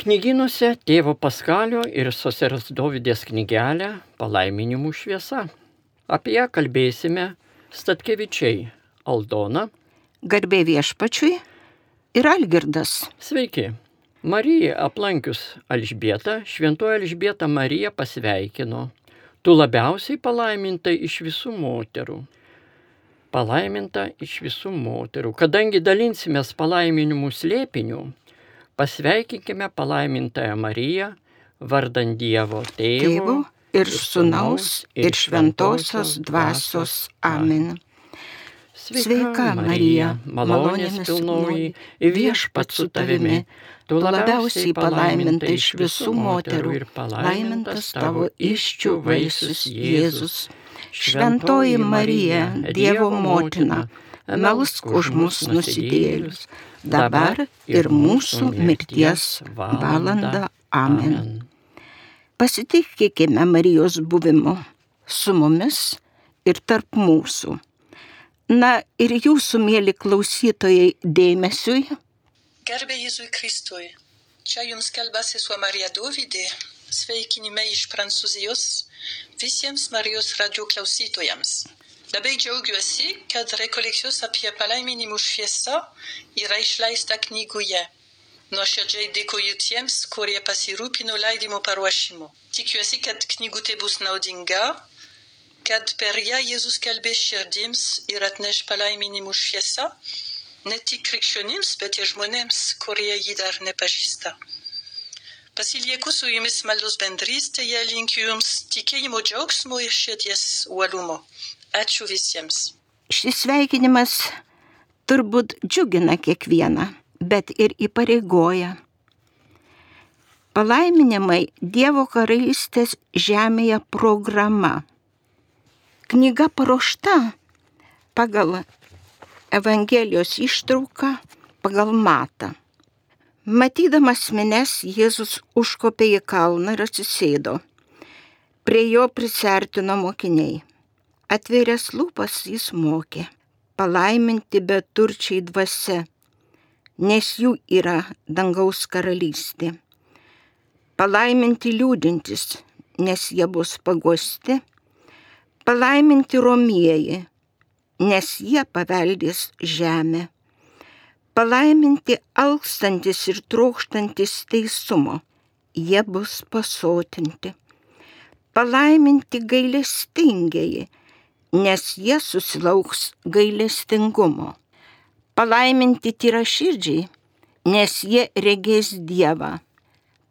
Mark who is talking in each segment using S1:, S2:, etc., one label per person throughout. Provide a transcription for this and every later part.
S1: Knyginuose tėvo Paskalio ir sosers Dovydės knygelę Palaiminimų šviesa. Apie ją kalbėsime Statkevičiai Aldona.
S2: Garbė viešpačiui ir Algirdas.
S1: Sveiki. Marija aplankius Alžbietą, šventoji Alžbieta Marija pasveikino. Tu labiausiai palaimintai iš visų moterų. Palaiminta iš visų moterų. Kadangi dalinsimės palaiminimų slėpiniu, Pasveikinkime palaimintąją Mariją, vardant Dievo tėvo,
S2: ir Sūnaus ir Šventosios Dvasios. Amen. Sveika, Marija, malonės pilnoji, viešpat su tavimi, tu labiausiai palaiminta iš visų moterų ir palaimintas tavo iščių vaisius Jėzus. Šventoji Marija, Dievo motina, melsk už mus nusidėlius, dabar ir mūsų mirties valanda. Amen. Pasitikėkime Marijos buvimu su mumis ir tarp mūsų. Na ir jūsų, mėly klausytojai, dėmesiui.
S3: Garbė Jėzui Kristui. Čia jums kalba sesuo Marija Dovydė. Sveikinime iš Prancūzijos visiems Marijos radio klausytojams. Labai džiaugiuosi, kad rekolekcijos apie palaiminimų šviesą yra išleista knygoje. Nuoširdžiai dėkoju tiems, kurie pasirūpino leidimo paruošimu. Tikiuosi, kad knygutė bus naudinga, kad per ją Jėzus kalbės širdims ir atneš palaiminimų šviesą, ne tik krikščionims, bet ir žmonėms, kurie jį dar nepažįsta. Pasilieku su jumis maldos bendrystėje, linkiu jums tikėjimo džiaugsmo ir širdies uolumo. Ačiū visiems.
S2: Šis sveikinimas turbūt džiugina kiekvieną, bet ir įpareigoja. Palaiminimai Dievo karalystės žemėje programa. Knyga paruošta pagal Evangelijos ištrauką, pagal matą. Matydamas mines, Jėzus užkopė į kalną ir atsisėdo. Prie jo prisertino mokiniai. Atvėręs lūpas jis mokė, palaiminti beturčiai dvasia, nes jų yra dangaus karalystė. Palaiminti liūdintis, nes jie bus pagosti. Palaiminti romieji, nes jie paveldės žemę. Palaiminti alkstantis ir trokštantis teisumo, jie bus pasotinti. Palaiminti gailestingieji, nes jie susilauks gailestingumo. Palaiminti tyra širdžiai, nes jie regės Dievą.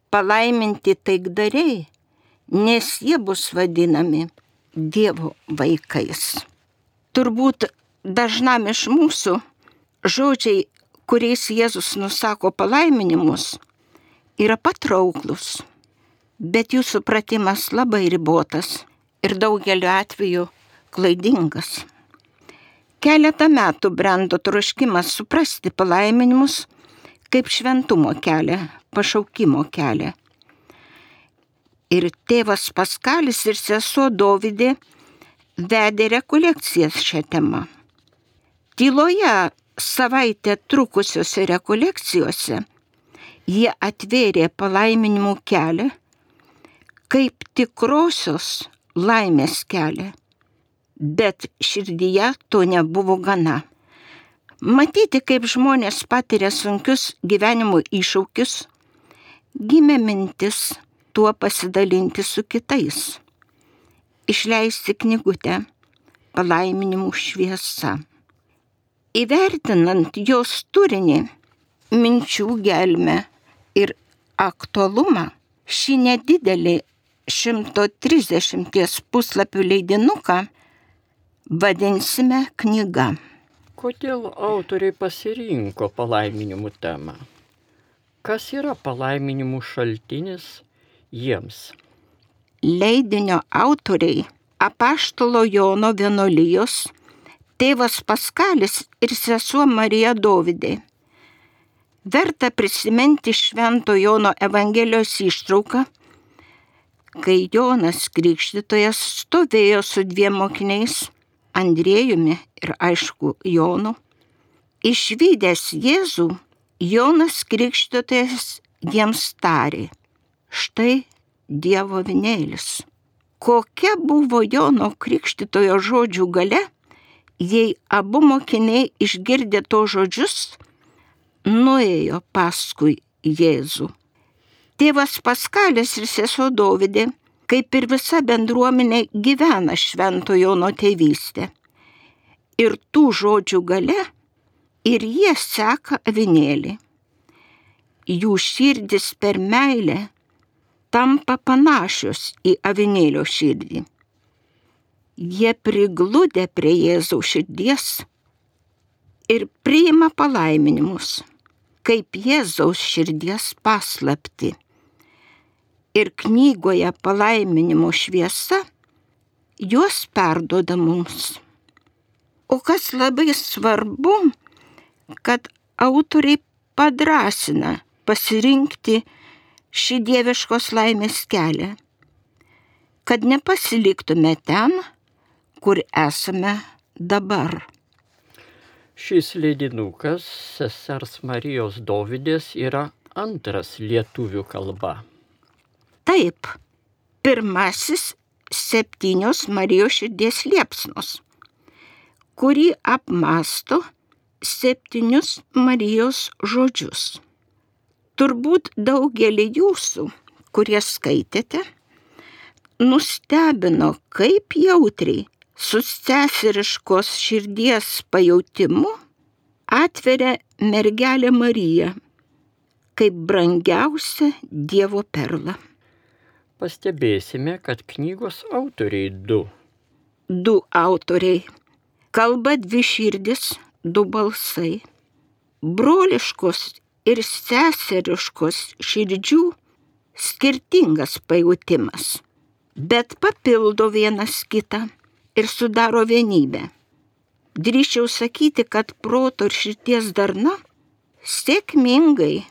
S2: Palaiminti taikdariai, nes jie bus vadinami Dievo vaikais. Turbūt dažnam iš mūsų žodžiai, kuriais Jėzus nusako palaiminimus, yra patrauklus, bet jų supratimas labai ribotas ir daugeliu atveju klaidingas. Keletą metų brendo troškimas suprasti palaiminimus kaip šventumo kelią, pašaukimo kelią. Ir tėvas Paskalis ir sesuo Dovydė vedė rekolekcijas šią temą. Tyloje savaitę trukusiuose rekolekcijose jie atvėrė palaiminimų kelią kaip tikrosios laimės kelią bet širdyje to nebuvo gana. Matyti, kaip žmonės patiria sunkius gyvenimo iššūkius, gimė mintis tuo pasidalinti su kitais. Išleisti knygutę palaiminimų šviesa. Įvertinant jos turinį, minčių gelmę ir aktualumą, šį nedidelį 130 puslapių leidinuką vadinsime knyga.
S1: Kodėl autoriai pasirinko palaiminimų temą? Kas yra palaiminimų šaltinis jiems?
S2: Leidinio autoriai apaštalo Jono vienolyjos, tėvas Paskalis ir sesuo Marija Dovydė. Verta prisiminti Švento Jono Evangelijos ištrauką, kai Jonas Krikštytojas stovėjo su dviem mokiniais Andriejumi ir aišku Jonu, išvykęs Jėzų, Jonas Krikštotojas jiems tarė, štai Dievo vinėlis. Kokia buvo Jono Krikštitojo žodžių gale, jei abu mokiniai išgirdę to žodžius, nuėjo paskui Jėzų. Tėvas Paskalis ir sesuo Dovydė, kaip ir visa bendruomenė, gyvena švento Jono tėvystė. Ir tų žodžių gale, ir jie seka avinėlį. Jų širdis per meilę tampa panašios į avinėlio širdį. Jie prigludę prie Jėzaus širdies ir priima palaiminimus, kaip Jėzaus širdies paslapti. Ir knygoje palaiminimo šviesa juos perdoda mums. O kas labai svarbu, kad autoriai padrasina pasirinkti šį dieviškos laimės kelią, kad nepasiliktume ten, kur esame dabar.
S1: Šis leidinukas sesers Marijos Dovydės yra antras lietuvių kalba.
S2: Taip, pirmasis septynios Marijos širdies liepsnos, kurį apmasto septynius Marijos žodžius. Turbūt daugelį jūsų, kurie skaitėte, nustebino, kaip jautriai su seseriškos širdies pajautimu atveria mergelė Marija kaip brangiausia Dievo perla.
S1: Pastebėsime, kad knygos autoriai du.
S2: Du autoriai. Kalba dvi širdis, du balsai. Broliškos ir seseriškos širdžių skirtingas pajūtimas, bet papildo vienas kitą ir sudaro vienybę. Drįščiau sakyti, kad proto ir širties darna sėkmingai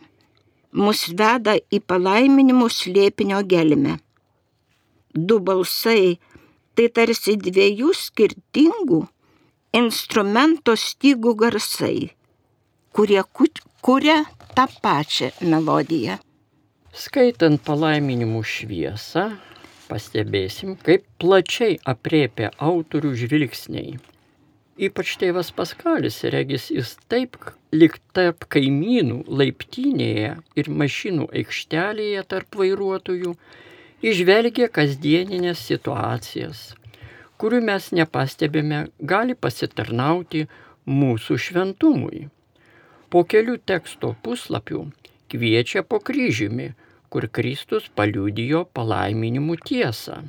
S2: mus veda į palaiminimų slėpinio gelmę. Du balsai tai tarsi dviejų skirtingų instrumento stygų garsai, kurie kuria tą pačią melodiją.
S1: Skaitant palaiminimų šviesą, pastebėsim, kaip plačiai apriepia autorių žvilgsniai. Ypač tėvas Paskalis regis jis taip, lik tarp kaimynų laiptinėje ir mašinų aikštelėje tarp vairuotojų, išvelgia kasdieninės situacijas, kurių mes nepastebime, gali pasitarnauti mūsų šventumui po kelių teksto puslapių kviečia po kryžiumi, kur Kristus paliudijo palaiminimų tiesą.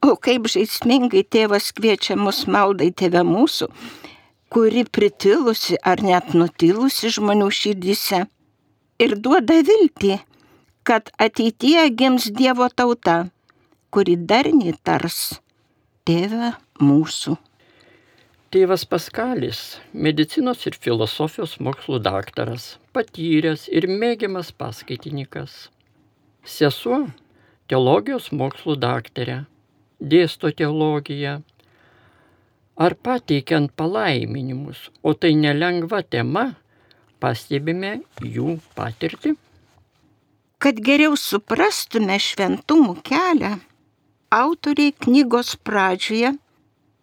S2: O kaip žaismingai tėvas kviečia mus maldai tėve mūsų, kuri pritilusi ar net nutilusi žmonių širdise ir duoda viltį, kad ateityje gims Dievo tauta, kuri darniai tars tėvę mūsų.
S1: Tėvas Paskalis, medicinos ir filosofijos mokslų daktaras, patyręs ir mėgiamas paskaitininkas. Sesuo, teologijos mokslų daktarė, dėsto teologiją. Ar pateikiant palaiminimus, o tai nelengva tema, pastebime jų patirtį?
S2: Kad geriau suprastume šventumų kelią, autoriai knygos pradžioje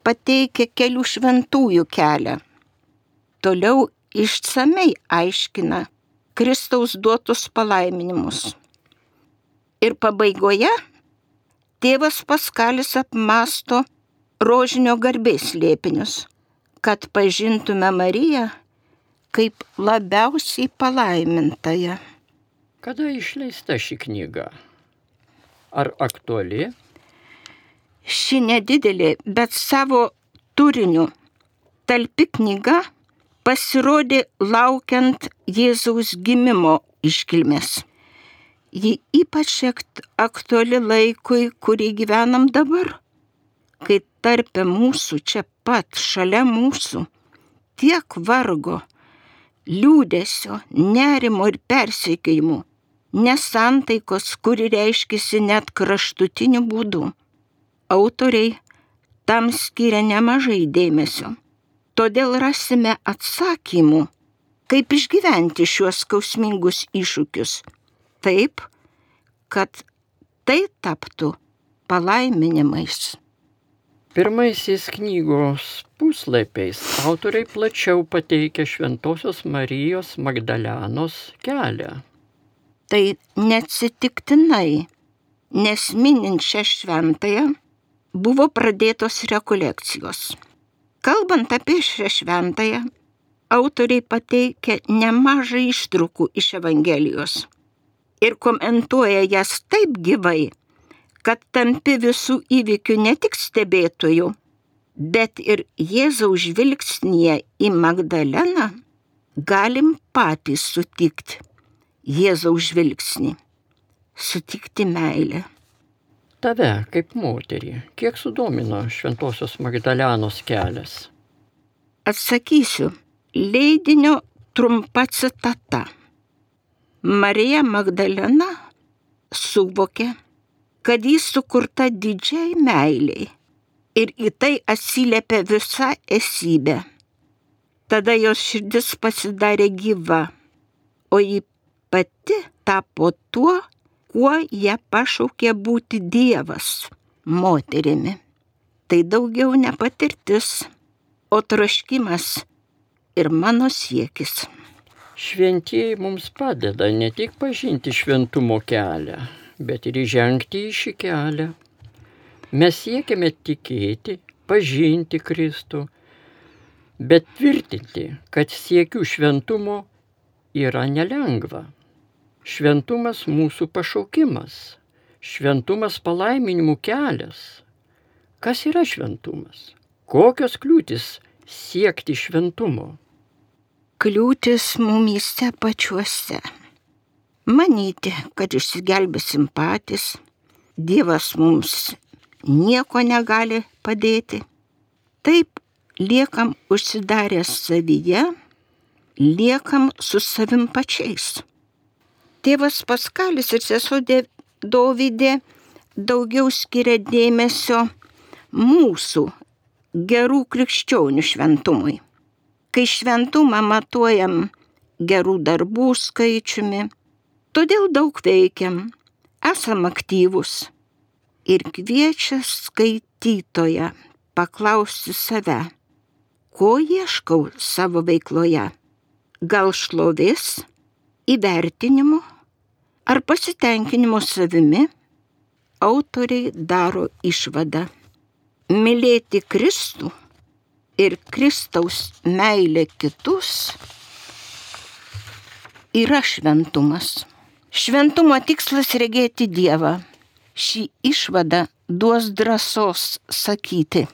S2: pateikia kelių šventųjų kelią. Toliau išsamei aiškina Kristaus duotus palaiminimus. Ir pabaigoje tėvas Paskalis apmasto rožinio garbės liepinius, kad pažintume Mariją kaip labiausiai palaimintąją.
S1: Kada išleista ši knyga? Ar aktuali?
S2: ši nedidelė, bet savo turiniu talpi knyga pasirodė laukiant Jėzaus gimimo iškilmės. Ji ypač aktuali laikui, kurį gyvenam dabar, kai tarp mūsų čia pat, šalia mūsų, tiek vargo, liūdėsio, nerimo ir persiekėjimų, nesantaikos, kuri reiškisi net kraštutiniu būdu. Autoriai tam skiria nemažai dėmesio. Todėl rasime atsakymų, kaip išgyventi šiuos skausmingus iššūkius taip, kad tai taptų palaiminimais.
S1: Pirmaisiais knygos puslapiais autoriai plačiau pateikia Šventojios Marijos Magdalenos kelią.
S2: Tai neatsitiktinai, nes minint šią šventąją buvo pradėtos rekolekcijos. Kalbant apie šią šventąją, autoriai pateikia nemažai ištrukų iš Evangelijos ir komentuoja jas taip gyvai, kad tampi visų įvykių ne tik stebėtojų, bet ir Jėzaus žvilgsnėje į Magdaleną galim patys sutikti Jėzaus žvilgsnį, sutikti meilę.
S1: Tave, kaip moterį, kiek sudomino Šventojios Magdalenos kelias?
S2: Atsakysiu, leidinio trumpa citata. Marija Magdalena suvokė, kad jis sukurta didžiai meiliai ir į tai atsiliepia visa esybė. Tada jos širdis pasidarė gyva, o ji pati tapo tuo, kuo ją pašaukė būti Dievas moterimi. Tai daugiau ne patirtis, o troškimas ir mano siekis.
S1: Šventieji mums padeda ne tik pažinti šventumo kelią, bet ir įžengti į šį kelią. Mes siekiame tikėti, pažinti Kristų, bet tvirtinti, kad siekiu šventumo yra nelengva. Šventumas mūsų pašaukimas, šventumas palaiminimų kelias. Kas yra šventumas? Kokios kliūtis siekti šventumo?
S2: Kliūtis mumyse pačiuose. Manyti, kad išsigelbėsim patys, Dievas mums nieko negali padėti. Taip liekam užsidarę savyje, liekam su savim pačiais. Tėvas Paskalis ir sesuo Dovydė daugiau skiria dėmesio mūsų gerų krikščionių šventumui. Kai šventumą matuojam gerų darbų skaičiumi, todėl daug veikiam, esam aktyvus ir kviečia skaitytoją paklausti save, ko ieškau savo veikloje. Gal šlovės, įvertinimo ar pasitenkinimo savimi, autoriai daro išvadą. Mylėti Kristų ir Kristaus meilė kitus yra šventumas. Šventumo tikslas regėti Dievą. Šį išvadą duos drąsos sakyti.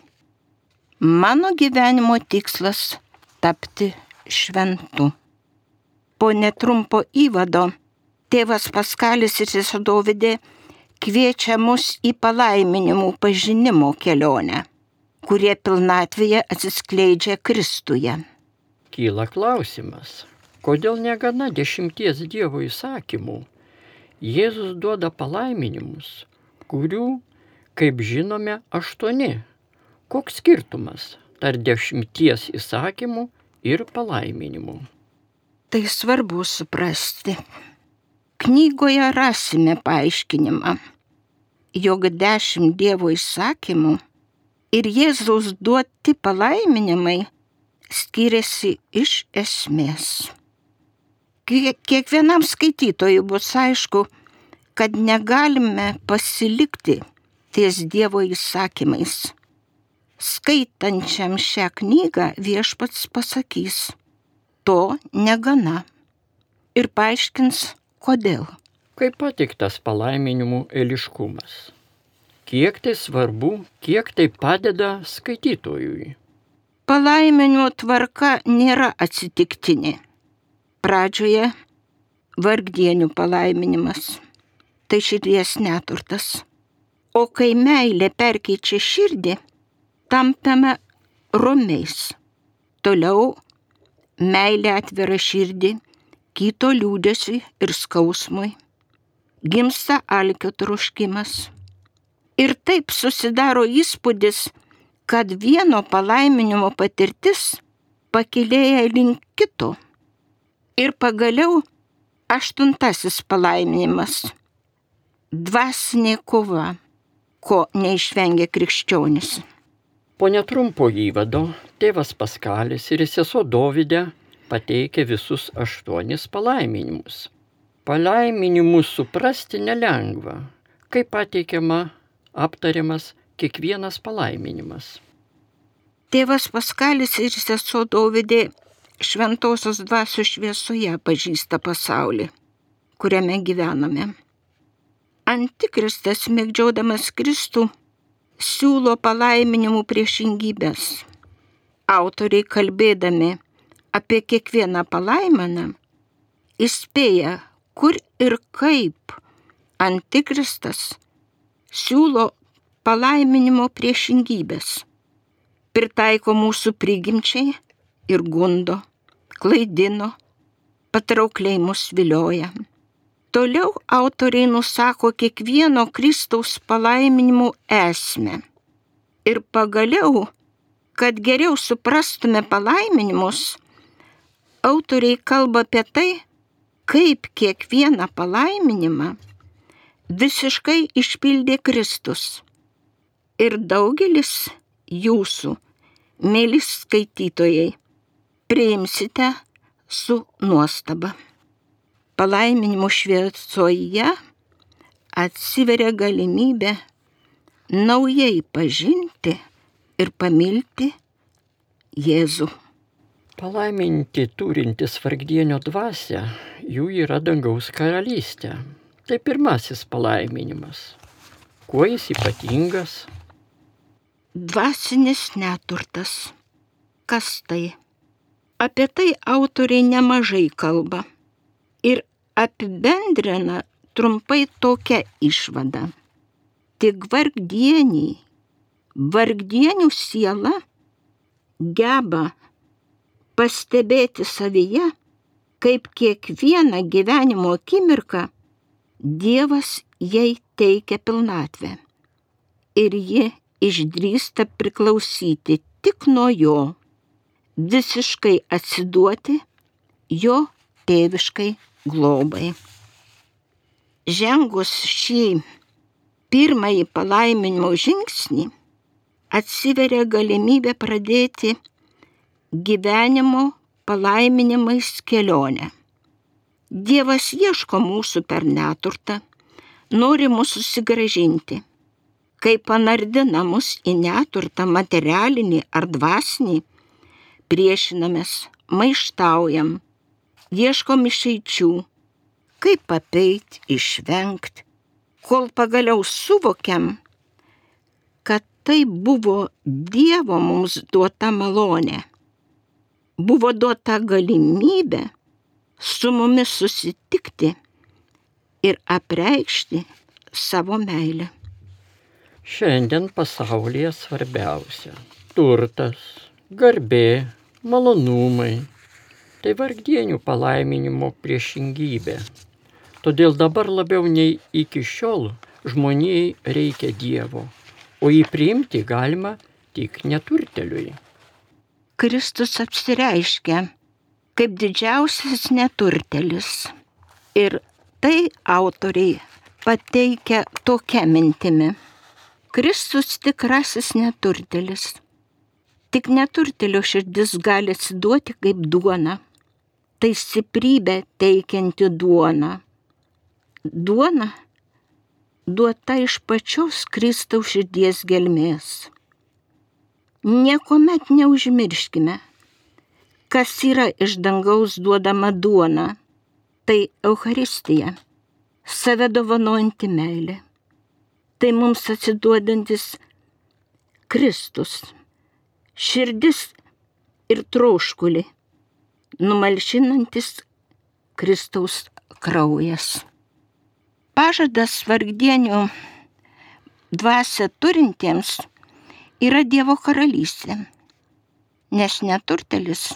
S2: Mano gyvenimo tikslas tapti šventu. Po netrumpo įvado tėvas Paskalis ir sesuo Dovidė kviečia mus į palaiminimų pažinimo kelionę, kurie pilnatvėje atsiskleidžia Kristuje.
S1: Kyla klausimas, kodėl negana dešimties Dievo įsakymų Jėzus duoda palaiminimus, kurių, kaip žinome, aštuoni. Koks skirtumas tarp dešimties įsakymų ir palaiminimų?
S2: Tai svarbu suprasti. Knygoje rasime paaiškinimą, jog dešimt Dievo įsakymų ir Jėzaus duoti palaiminimai skiriasi iš esmės. Kiekvienam skaitytojui bus aišku, kad negalime pasilikti ties Dievo įsakymais. Skaitančiam šią knygą viešpats pasakys, to negana ir paaiškins, Kodėl?
S1: Kaip patiktas palaiminimų eiliškumas? Kiek tai svarbu, kiek tai padeda skaitytojui?
S2: Palaiminimo tvarka nėra atsitiktinė. Pradžioje vargdienių palaiminimas. Tai širdies neturtas. O kai meilė perkeičia širdį, tampame romiais. Toliau meilė atvira širdį kito liūdėsiui ir skausmui, gimsta alkio troškimas. Ir taip susidaro įspūdis, kad vieno palaiminimo patirtis pakilėja link kito. Ir pagaliau Aštuntasis palaiminimas. Dvasinė kova, ko neišvengia krikščionis.
S1: Po netrumpo įvado tėvas Paskalis ir sesuo Dovydė pateikė visus aštuonis palaiminimus. Palaiminimus suprasti nelengva, kaip pateikiama aptariamas kiekvienas palaiminimas.
S2: Tėvas Paskalis ir sesuo Dovydė šventosios dvasios šviesoje pažįsta pasaulį, kuriame gyvename. Antikristas mėgdžiodamas Kristų siūlo palaiminimų priešingybės. Autoriai kalbėdami apie kiekvieną palaimaną įspėja, kur ir kaip Antikristas siūlo palaiminimo priešingybės. Pritaiko mūsų prigimčiai ir gundo, klaidino, patraukliai mus vilioja. Toliau autoriai nusako kiekvieno Kristaus palaiminimų esmę. Ir pagaliau, kad geriau suprastume palaiminimus, autoriai kalba apie tai, kaip kiekvieną palaiminimą visiškai išpildė Kristus. Ir daugelis jūsų, mėly skaitytojai, priimsite su nuostaba. Palaiminimų šviesoje atsiveria galimybė naujai pažinti ir pamilti Jėzų.
S1: Palaiminti turintis vargdienio dvasę, jų yra dangaus karalystė. Tai pirmasis palaiminimas. Kuo jis ypatingas?
S2: Dvasinis neturtas. Kas tai? Apie tai autoriai nemažai kalba ir apibendrina trumpai tokią išvadą. Tik vargdieniai, vargdienių siela geba pastebėti savyje, kaip kiekvieną gyvenimo akimirką Dievas jai teikia pilnatvę. Ir ji išdrįsta priklausyti tik nuo jo visiškai atsiduoti jo tėviškai globai. Žengus šį pirmąjį palaiminimo žingsnį, atsiveria galimybė pradėti gyvenimo palaiminimais kelionę. Dievas ieško mūsų per neturtą, nori mūsų susigražinti. Kai panardina mus į neturtą materialinį ar dvasinį, priešinamės, maištaujam, ieškom išeičių, kaip apeit, išvengti, kol pagaliau suvokiam, kad tai buvo Dievo mums duota malonė. Buvo duota galimybė su mumis susitikti ir apreikšti savo meilę.
S1: Šiandien pasaulyje svarbiausia - turtas, garbė, malonumai. Tai vargdienių palaiminimo priešingybė. Todėl dabar labiau nei iki šiol žmonijai reikia Dievo, o jį priimti galima tik neturteliui.
S2: Kristus apsireiškia kaip didžiausias neturtelis. Ir tai autoriai pateikia tokia mintimi. Kristus tikrasis neturtelis. Tik neturtelio širdis gali atsiduoti kaip duona. Tai stiprybė teikianti duona. Duona duota iš pačios Kristaus širdies gelmės. Niekuomet neužmirškime, kas yra iš dangaus duodama duona. Tai Euharistija, save dovanojanti meilė. Tai mums atsiduodantis Kristus širdis ir troškulį, numalšinantis Kristaus kraujas. Pažadas vargdienių dvasia turintiems yra Dievo karalystė, nes neturtelis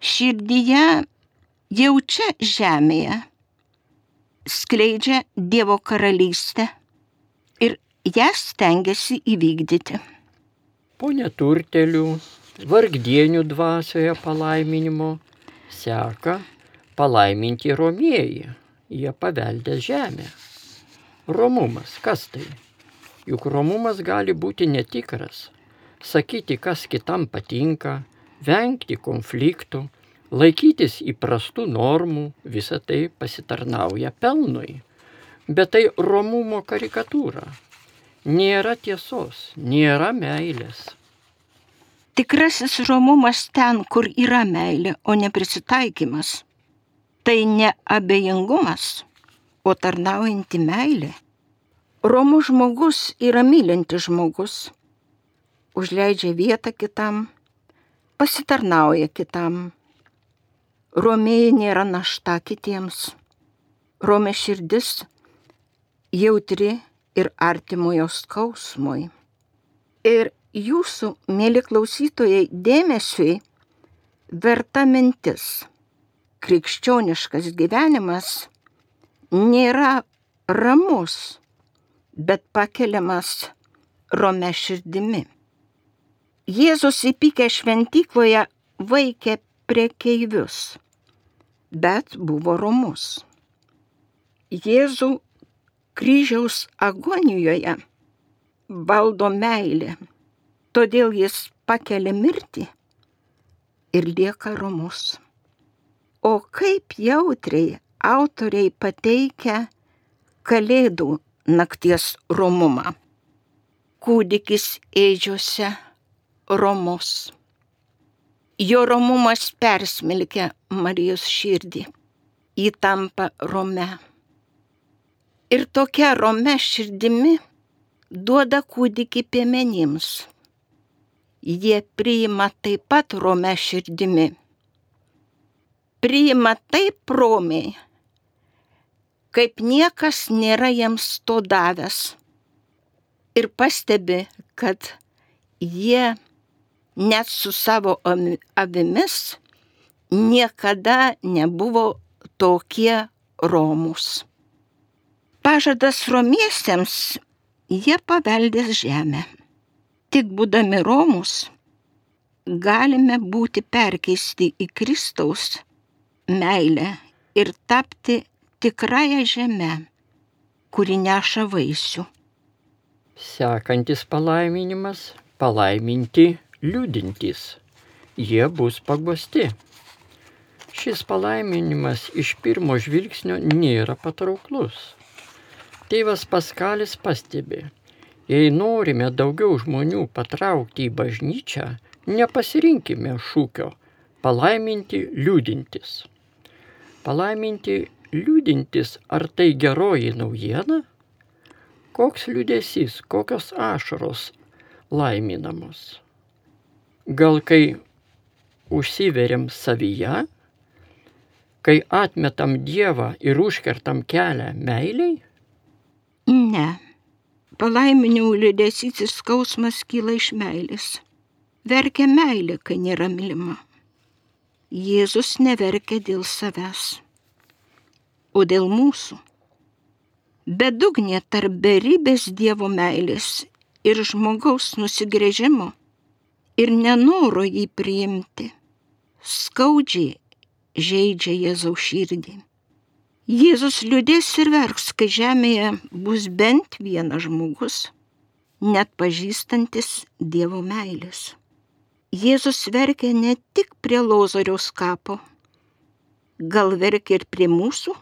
S2: širdyje jaučia žemėje, skleidžia Dievo karalystę ir ją stengiasi įvykdyti
S1: po neturtelių, vargdienių dvasioje palaiminimo seka palaiminti romieji, jie paveldė žemę. Romumas, kas tai? Juk romumas gali būti netikras, sakyti, kas kitam patinka, vengti konfliktų, laikytis įprastų normų, visa tai pasitarnauja pelnui. Bet tai romumo karikatūra. Nėra tiesos, nėra meilės.
S2: Tikrasis romumas ten, kur yra meilė, o ne prisitaikymas. Tai ne abejingumas, o tarnaujanti meilė. Romus žmogus yra mylintis žmogus, užleidžia vietą kitam, pasitarnauja kitam. Romėjai nėra našta kitiems. Romė širdis jautri ir artimojo skausmui. Ir jūsų, mėly klausytojai, dėmesiui verta mintis. Krikščioniškas gyvenimas nėra ramus, bet pakeliamas rome širdimi. Jėzus įpykė šventykloje vaikė priekeivius, bet buvo romus. Jėzų kryžiaus agonijoje valdo meilė, todėl jis pakelia mirtį ir lieka romus. O kaip jautriai autoriai pateikia kalėdų nakties romumą. Kūdikis ėdžiuose romus. Jo romumas persmelkia Marijos širdį, įtampa rome. Ir tokia rome širdimi duoda kūdikį piemenims. Jie priima taip pat rome širdimi. Priima taip romiai, kaip niekas nėra jiems to davęs. Ir pastebi, kad jie net su savo avimis niekada nebuvo tokie romus. Pažadas romiesiems jie paveldės žemę. Tik būdami romus galime būti perkeisti į Kristaus meilę ir tapti tikrąją žemę, kuri neša vaisių.
S1: Sekantis palaiminimas - palaiminti liūdintys, jie bus paguosti. Šis palaiminimas iš pirmo žvilgsnio nėra patrauklus. Tėvas Paskalis pastebi, jei norime daugiau žmonių patraukti į bažnyčią, nepasirinkime šūkio palaiminti liūdintis. Palaiminti liūdintis, ar tai geroji naujiena? Koks liūdėsys, kokios ašaros laiminamos? Gal kai užsiveriam savyje, kai atmetam Dievą ir užkertam kelią meiliai?
S2: Ne. Palaiminimų liūdėsys ir skausmas kyla iš meilės. Verkia meilė, kai nėra mylima. Jėzus neverkia dėl savęs, o dėl mūsų. Bedugnė tarp beribės Dievo meilės ir žmogaus nusigrėžimo ir nenoro jį priimti, skaudžiai žaidžia Jėzaus širdį. Jėzus liūdės ir verks, kai žemėje bus bent vienas žmogus, net pažįstantis Dievo meilės. Jėzus verkia ne tik prie Lozoriaus kapo, gal verkia ir prie mūsų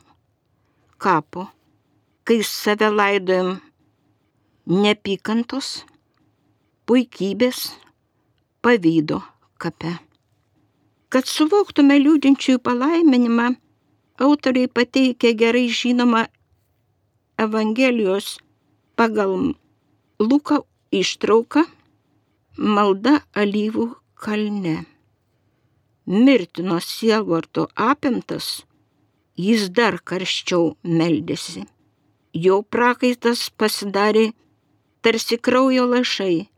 S2: kapo, kai save laidojam nepykantos, puikybės, pavydo kape. Kad suvoktume liūdinčiųjų palaiminimą, autoriai pateikia gerai žinomą Evangelijos pagal Luką ištrauką malda alyvų kalne. Mirtino sielvarto apimtas, jis dar karščiau meldėsi. Jo prakaitas pasidarė tarsi kraujo lašai,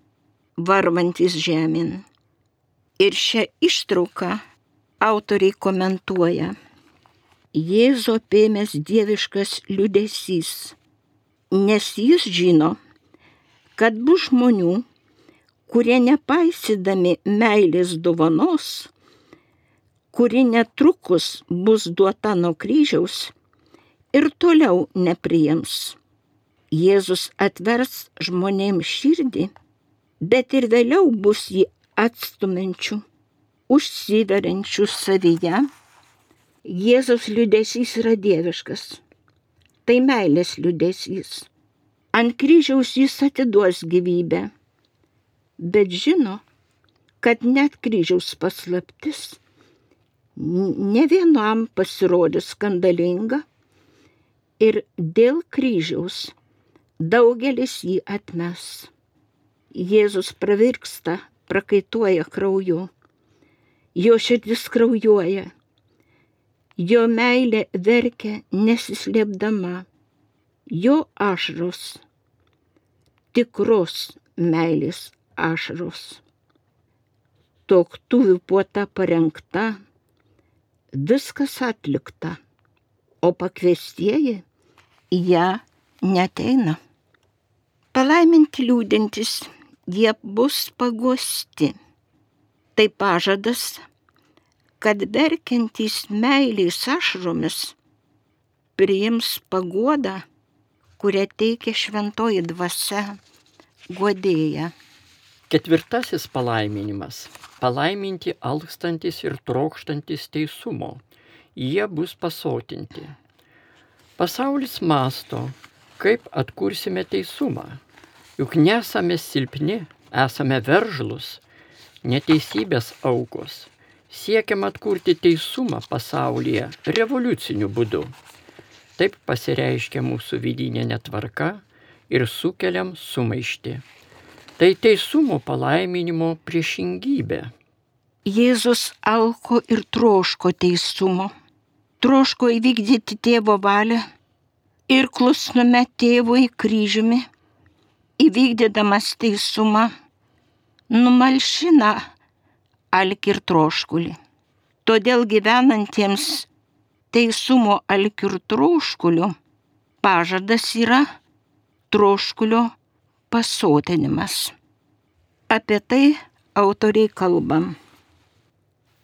S2: varvantis žemyn. Ir šią ištrauką autoriai komentuoja. Jėzo pėmės dieviškas liudesys, nes jis žino, kad bus žmonių, kurie nepaisydami meilės dovanos, kuri netrukus bus duota nuo kryžiaus, ir toliau nepriims. Jėzus atvers žmonėms širdį, bet ir vėliau bus jį atstumenčių, užsiveriančių savyje. Jėzus liudesys yra dieviškas. Tai meilės liudesys. Ant kryžiaus jis atiduos gyvybę, bet žino, kad net kryžiaus paslaptis ne vienam pasirodys skandalinga ir dėl kryžiaus daugelis jį atmes. Jėzus pravirksta, prakaituoja krauju, jo širdis kraujuoja, jo meilė verkia nesislėpdama, jo ašros, tikros meilės ašros. Toktuvių puota parengta, viskas atlikta, o pakviestieji į ją neteina. Palaiminti liūdintis, jie bus paguosti. Tai pažadas, kad verkiantys meiliais ašromis priims paguodą, kurią teikia šventoji dvasia godėja.
S1: Ketvirtasis palaiminimas - palaiminti alkstantis ir trokštantis teisumo. Jie bus pasotinti. Pasaulis masto, kaip atkursime teisumą. Juk nesame silpni, esame veržlus, neteisybės aukos. Siekiam atkurti teisumą pasaulyje revoliuciniu būdu. Taip pasireiškia mūsų vidinė netvarka ir sukeliam sumaišti. Tai teisumo palaiminimo priešingybė.
S2: Jėzus alko ir troško teisumo. Troško įvykdyti tėvo valią ir klusnume tėvui kryžiumi, įvykdydamas teisumą, numalšina alk ir troškulį. Todėl gyvenantiems teisumo alk ir troškuliu pažadas yra troškulio pasotinimas. Apie tai autoriai kalbam.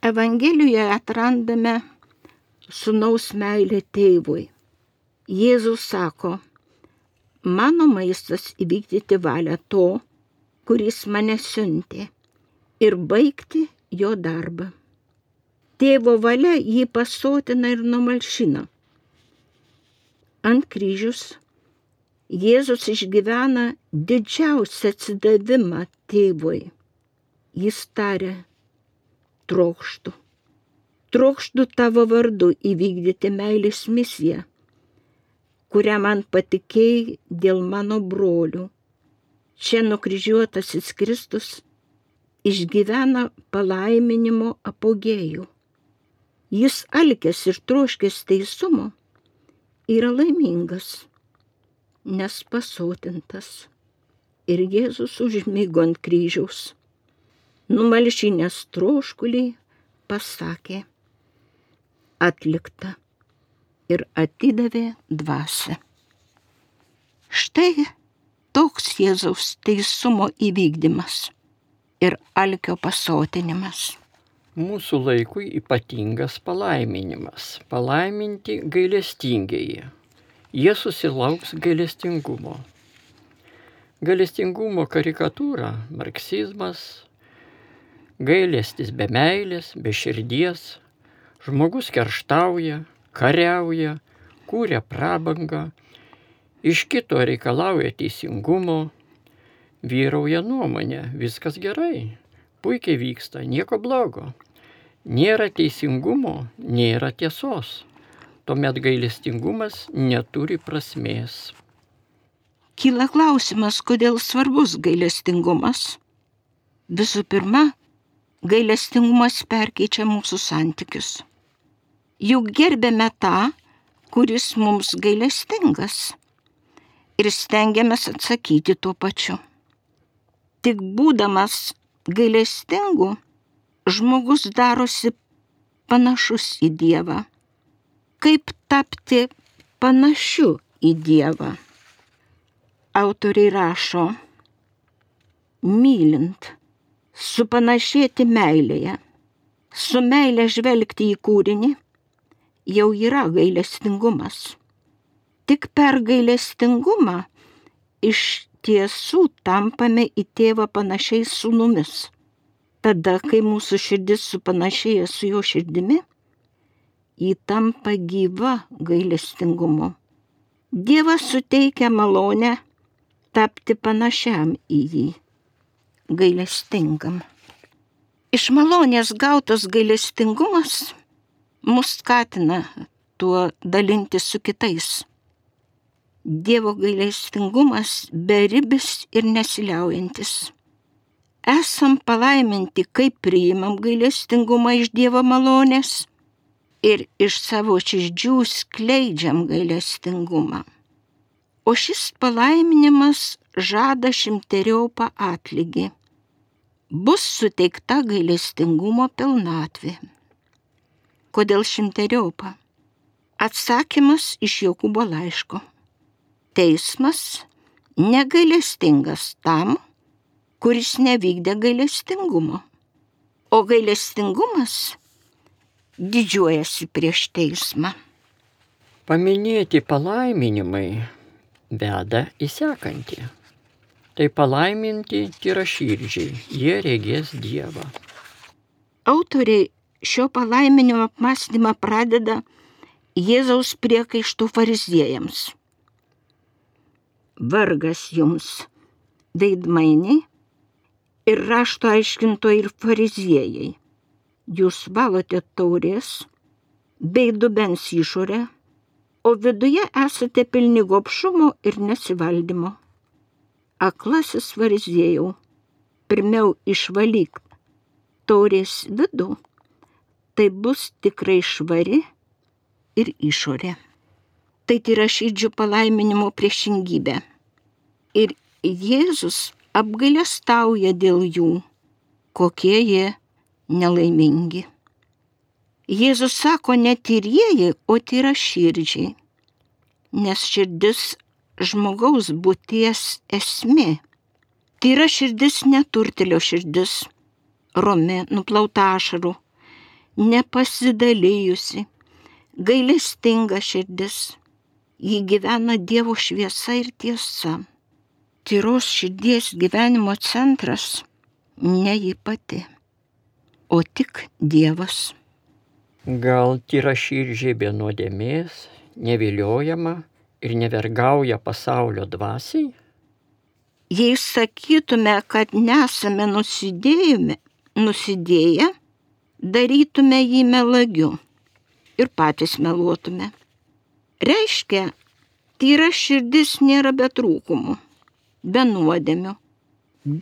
S2: Evangelijoje atrandame sunaus meilę tėvui. Jėzus sako, mano maistas įvykdyti valią to, kuris mane siuntė ir baigti jo darbą. Tėvo valia jį pasotina ir numalšina. Ant kryžius Jėzus išgyvena didžiausią atsidavimą tėvui. Jis tarė, trokštų. Trokštų tavo vardu įvykdyti meilės misiją kurią man patikėjai dėl mano brolių. Čia nukryžiuotasis Kristus išgyvena palaiminimo apogėjų. Jis alkės ir troškės teisumo yra laimingas, nes pasotintas. Ir Jėzus užmygo ant kryžiaus. Numalšinės troškulį pasakė, atlikta ir atidavė dvasę. Štai toks Jėzaus teisumo įvykdymas ir alkio pasotinimas.
S1: Mūsų laikui ypatingas palaiminimas - palaiminti gailestingieji. Jie susilauks gailestingumo. Gailestingumo karikatūra - marksizmas, gailestis be meilės, be širdies, žmogus kerštauja, kariauja, kūrė prabangą, iš kito reikalauja teisingumo, vyrauja nuomonė, viskas gerai, puikiai vyksta, nieko blogo. Nėra teisingumo, nėra tiesos. Tuomet gailestingumas neturi prasmės.
S2: Kyla klausimas, kodėl svarbus gailestingumas. Visų pirma, gailestingumas perkeičia mūsų santykius juk gerbėme tą, kuris mums gailestingas ir stengiamės atsakyti tuo pačiu. Tik būdamas gailestingu, žmogus darosi panašus į Dievą. Kaip tapti panašiu į Dievą? Autoriai rašo, mylint, supanašėti meilėje, su meilė žvelgti į kūrinį jau yra gailestingumas. Tik per gailestingumą iš tiesų tampame į tėvą panašiais sūnumis. Tada, kai mūsų širdis supanašėja su jo širdimi, jį tampa gyva gailestingumu. Dievas suteikia malonę tapti panašiam į jį, gailestingam. Iš malonės gautas gailestingumas mus skatina tuo dalinti su kitais. Dievo gailestingumas beribis ir nesiliaujantis. Esam palaiminti, kai priimam gailestingumą iš Dievo malonės ir iš savo širdžių skleidžiam gailestingumą. O šis palaiminimas žada šimteriopą atlygį. Bus suteikta gailestingumo pilnatvė. Kodėl šimteriopą? Atsakymas iš Jokūbo laiško. Teismas negailestingas tam, kuris nevykdė gailestingumo. O gailestingumas didžiuojasi prieš teismą.
S1: Paminėti palaiminimai veda į sekantį. Tai palaiminti tyraširdžiai, jie regės Dievą.
S2: Autoriai šio palaiminimo apmąstymą pradeda Jėzaus priekaištų fariziejams. Vargas jums, veidmainiai ir rašto aiškintojai ir fariziejai. Jūs valote taurės bei dubens išorę, o viduje esate pilni gopšumo ir nesivaldymo. Aklasis fariziejau, pirmiau išvalyk taurės vidų, tai bus tikrai švari ir išorė. Tai yra širdžių palaiminimo priešingybė. Ir Jėzus apgailestauja dėl jų, kokie jie nelaimingi. Jėzus sako ne tyrieji, o tyra širdžiai, nes širdis žmogaus būties esmė. Tyra širdis neturtelio širdis, romi, nuplauta ašarų, nepasidalijusi, gailestinga širdis. Ji gyvena Dievo šviesa ir tiesa. Tyros širdies gyvenimo centras ne ji pati, o tik Dievas.
S1: Gal tyra širdžiai be nuodėmės, neviliojama ir nevergauja pasaulio dvasiai?
S2: Jei sakytume, kad nesame nusidėjome, nusidėję, darytume jį melagiu ir patys meluotume. Reiškia, tyra širdis nėra be trūkumų, be nuodėmių,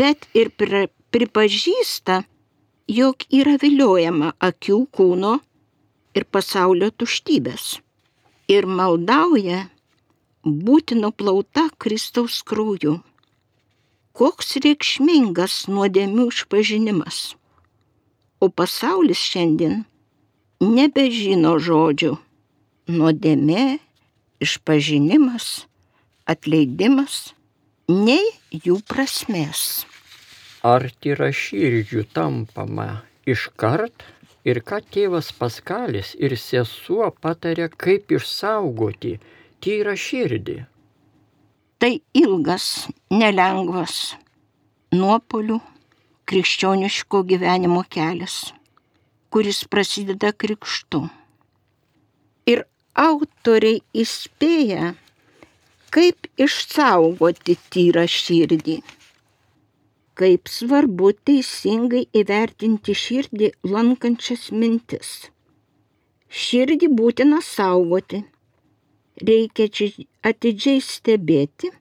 S2: bet ir pri, pripažįsta, jog yra viliojama akių kūno ir pasaulio tuštybės. Ir maldauja būti nuplauta Kristaus krauju. Koks reikšmingas nuodėmių išpažinimas. O pasaulis šiandien nebežino žodžių. Nuodėmė, išpažinimas, atleidimas, nei jų prasmės.
S1: Ar tyra širdžių tampama iškart ir ką tėvas Paskalis ir sesuo patarė, kaip išsaugoti tyrą širdį?
S2: Tai ilgas, nelengvas nuopolių krikščioniško gyvenimo kelias, kuris prasideda krikštu. Ir autoriai įspėja, kaip išsaugoti tyrą širdį. Kaip svarbu teisingai įvertinti širdį lankančias mintis. Širdį būtina saugoti. Reikia atidžiai stebėti,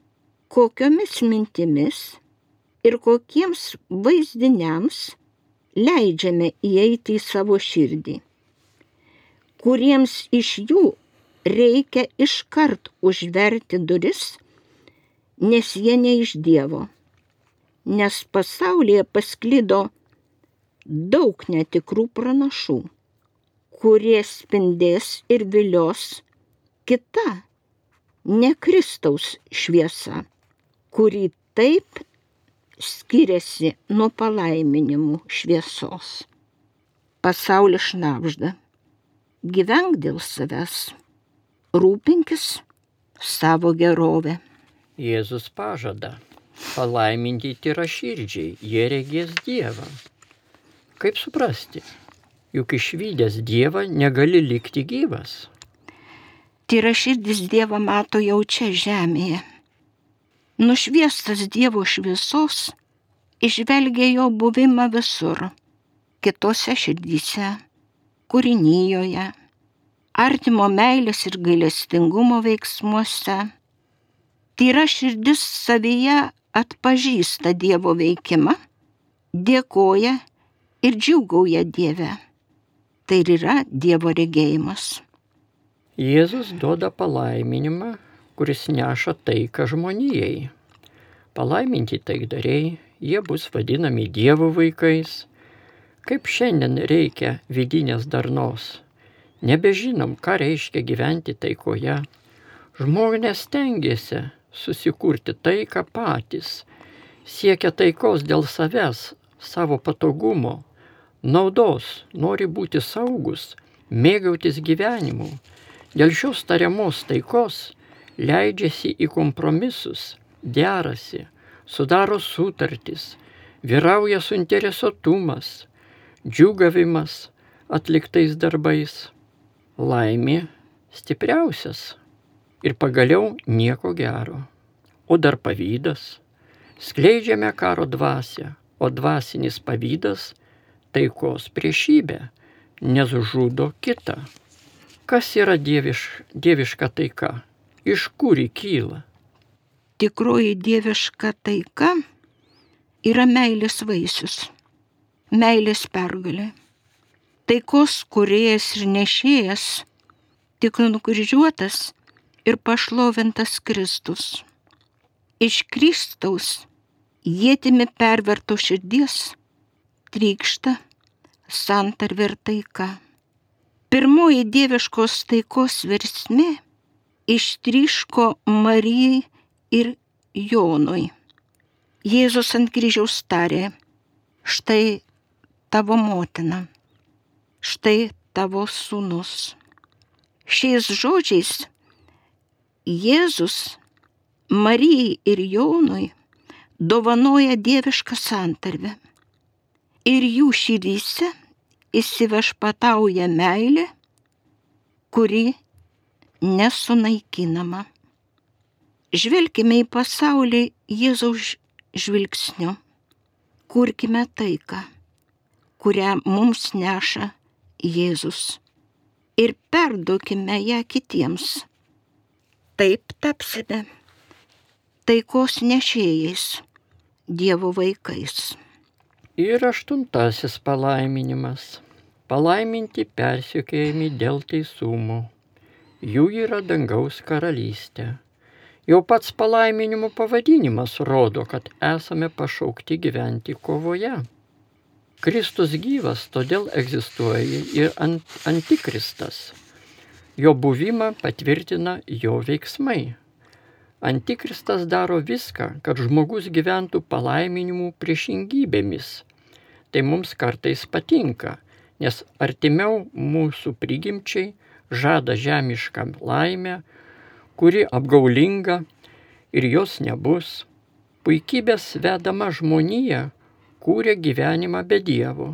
S2: kokiomis mintimis ir kokiems vaizdiniams leidžiame įeiti į savo širdį, kuriems iš jų reikia iškart užverti duris, nes jie ne iš Dievo, nes pasaulyje pasklido daug netikrų pranašų, kurie spindės ir vilios kita, ne Kristaus šviesa, kuri taip skiriasi nuo palaiminimų šviesos. pasaulį šnapžda. Gyvenk dėl savęs, rūpinkis savo gerovę.
S1: Jėzus pažada palaiminti yra širdžiai, jie regės Dievą. Kaip suprasti? Juk išvykęs Dievą negali likti gyvas.
S2: Tyra širdis Dievą mato jau čia žemėje. Nušviestas Dievo šviesos išvelgia jo buvimą visur - kitose širdyse, kūrinyjoje, artimo meilės ir gailestingumo veiksmuose. Tyra širdis savyje atpažįsta Dievo veikimą, dėkoja ir džiugauja Dieve. Tai ir yra Dievo regėjimas.
S1: Jėzus duoda palaiminimą, kuris neša taiką žmonijai. Palaiminti taikdariai, jie bus vadinami Dievo vaikais. Kaip šiandien reikia vidinės darnos. Nebežinom, ką reiškia gyventi taikoje. Žmonės tengiasi susikurti taiką patys, siekia taikos dėl savęs, savo patogumo, naudos, nori būti saugus, mėgautis gyvenimu. Dėl šios tariamos taikos leidžiasi į kompromisus, derasi, sudaro sutartis, vyrauja suinteresuotumas, džiugavimas atliktais darbais. Laimė stipriausias ir pagaliau nieko gero. O dar pavydas. Skleidžiame karo dvasę, o dvasinis pavydas taikos priešybė, nes žudo kitą. Kas yra dieviš, dieviška taika? Iš kur ji kyla?
S2: Tikroji dieviška taika yra meilės vaisius, meilės pergalė. Taikos kuriejas ir nešėjas, tik nukryžiuotas ir pašlovintas Kristus. Iš Kristaus jėtimi perverto širdies trykšta santarvė ir taika. Pirmoji dieviškos taikos versmė ištryško Marijai ir Jonui. Jėzus ant kryžiaus tarė, štai tavo motina, štai tavo sūnus. Šiais žodžiais Jėzus Marijai ir Jonui dovanoja dievišką santarvę. Ir jų širdyse įsivešpatauja meilė, kuri nesunaikinama. Žvelkime į pasaulį Jėzaus žvilgsniu. Kurkime taiką, kurią mums neša Jėzus. Ir perduokime ją kitiems Taip tapsime taikos nešėjais, Dievo vaikais.
S1: Ir aštuntasis palaiminimas. Palaiminti persiekėjami dėl teisumo. Jų yra dangaus karalystė. Jau pats palaiminimo pavadinimas rodo, kad esame pašaukti gyventi kovoje. Kristus gyvas, todėl egzistuoja ir ant, antikristas Jo buvimą patvirtina jo veiksmai. Antikristas daro viską, kad žmogus gyventų palaiminimų priešingybėmis. Tai mums kartais patinka, nes artimiau mūsų prigimčiai žada žemišką laimę, kuri apgaulinga ir jos nebus. Puikybės vedama žmonija kūrė gyvenimą be Dievo.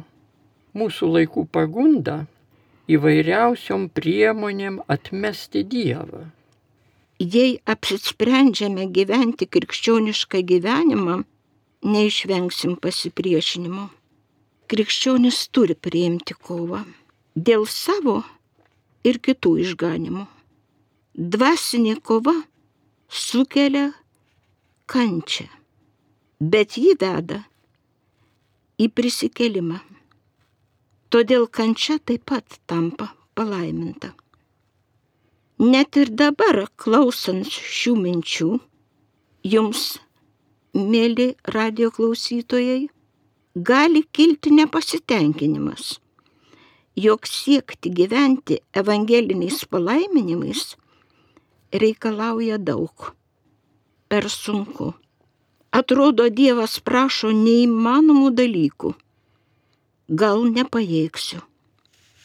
S1: Mūsų laikų pagunda įvairiausiom priemonėm atmesti Dievą.
S2: Jei apsisprendžiame gyventi krikščionišką gyvenimą, neišvengsim pasipriešinimo. Krikščionis turi priimti kovą dėl savo ir kitų išganimų. Dvasinė kova sukelia kančią, bet ji veda į prisikelimą. Todėl kančia taip pat tampa palaiminta. Net ir dabar, klausant šių minčių, jums, mėly radio klausytojai, gali kilti nepasitenkinimas, jog siekti gyventi evangeliniais palaiminimais reikalauja daug, per sunku. Atrodo, Dievas prašo neįmanomų dalykų gal nepajėgsiu.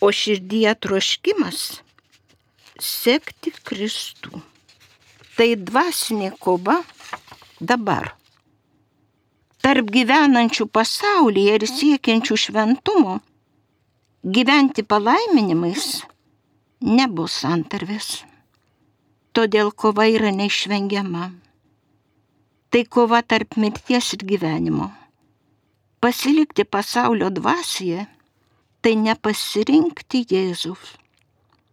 S2: o širdyje troškimas sekti Kristų. Tai dvasinė kova dabar. Tarp gyvenančių pasaulyje ir siekiančių šventumo gyventi palaiminimais nebus santarvės. Todėl kova yra neišvengiama. Tai kova tarp mirties ir gyvenimo. Pasilikti pasaulio dvasioje tai nepasirinkti Jėzus.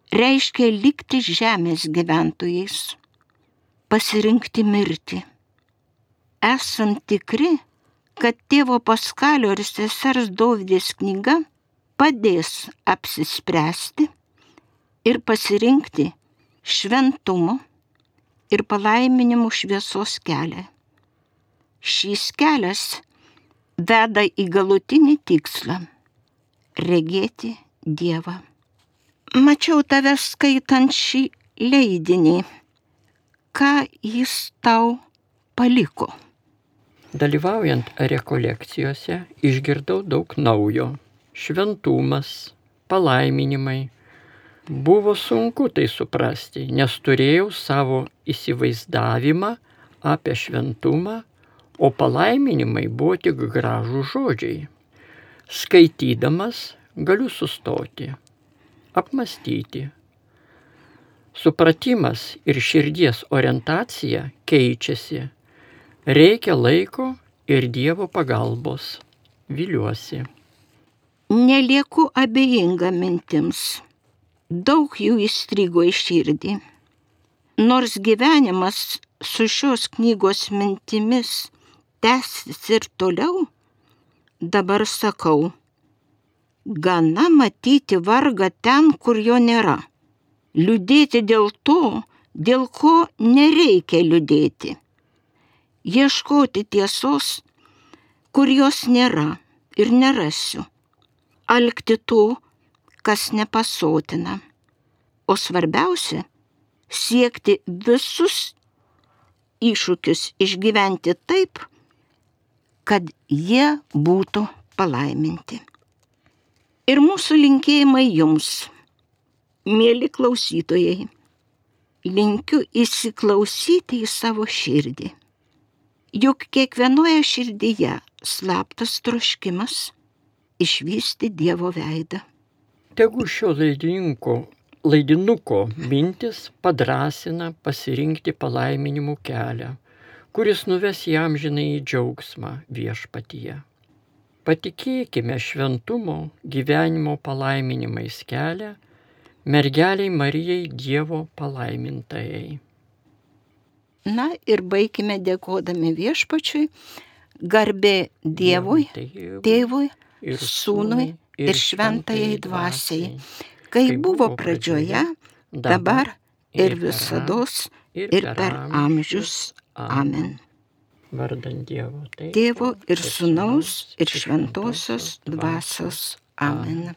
S2: Reiškia likti žemės gyventojais, pasirinkti mirtį. Esam tikri, kad tėvo Paskalio ir sesers Dovydės knyga padės apsispręsti ir pasirinkti šventumo ir palaiminimų šviesos kelią. Šis kelias veda į galutinį tikslą regėti Dievą. Mačiau tave skaitant šį leidinį. Ką jis tau paliko?
S1: Dalyvaujant rekolekcijose išgirdau daug naujo. Šventumas, palaiminimai. Buvo sunku tai suprasti, nes turėjau savo įsivaizdavimą apie šventumą, o palaiminimai buvo tik gražų žodžiai. Skaitydamas galiu sustoti, apmastyti. Supratimas ir širdies orientacija keičiasi. Reikia laiko ir Dievo pagalbos. Viliuosi.
S2: Nelieku abejinga mintims. Daug jų įstrigo į širdį. Nors gyvenimas su šios knygos mintimis tęsis ir toliau, dabar sakau, gana matyti vargą ten, kur jo nėra. Liūdėti dėl to, dėl ko nereikia liūdėti. Ieškoti tiesos, kur jos nėra ir nerasiu. Alkti to, kas nepasotina. O svarbiausia - siekti visus iššūkius išgyventi taip, kad jie būtų palaiminti. Ir mūsų linkėjimai jums, mėly klausytojai, linkiu įsiklausyti į savo širdį. Juk kiekvienoje širdyje slaptas troškimas išvysti Dievo veidą.
S1: Tegu šio laidininko, laidinuko mintis padrasina pasirinkti palaiminimų kelią kuris nuves jam žinai į džiaugsmą viešpatyje. Patikėkime šventumo gyvenimo palaiminimais kelią mergeliai Marijai Dievo palaimintajai.
S2: Na ir baigime dėkodami viešpačiui, garbė Dievui, Tėvui, ir Sūnui ir Šventajai Dvasiai, kai buvo pradžioje, dabar ir visada ir per amžius. Amen.
S1: Vardant Dievo.
S2: Tėvo ir Sūnaus ir Šventosios Dvasios. Amen.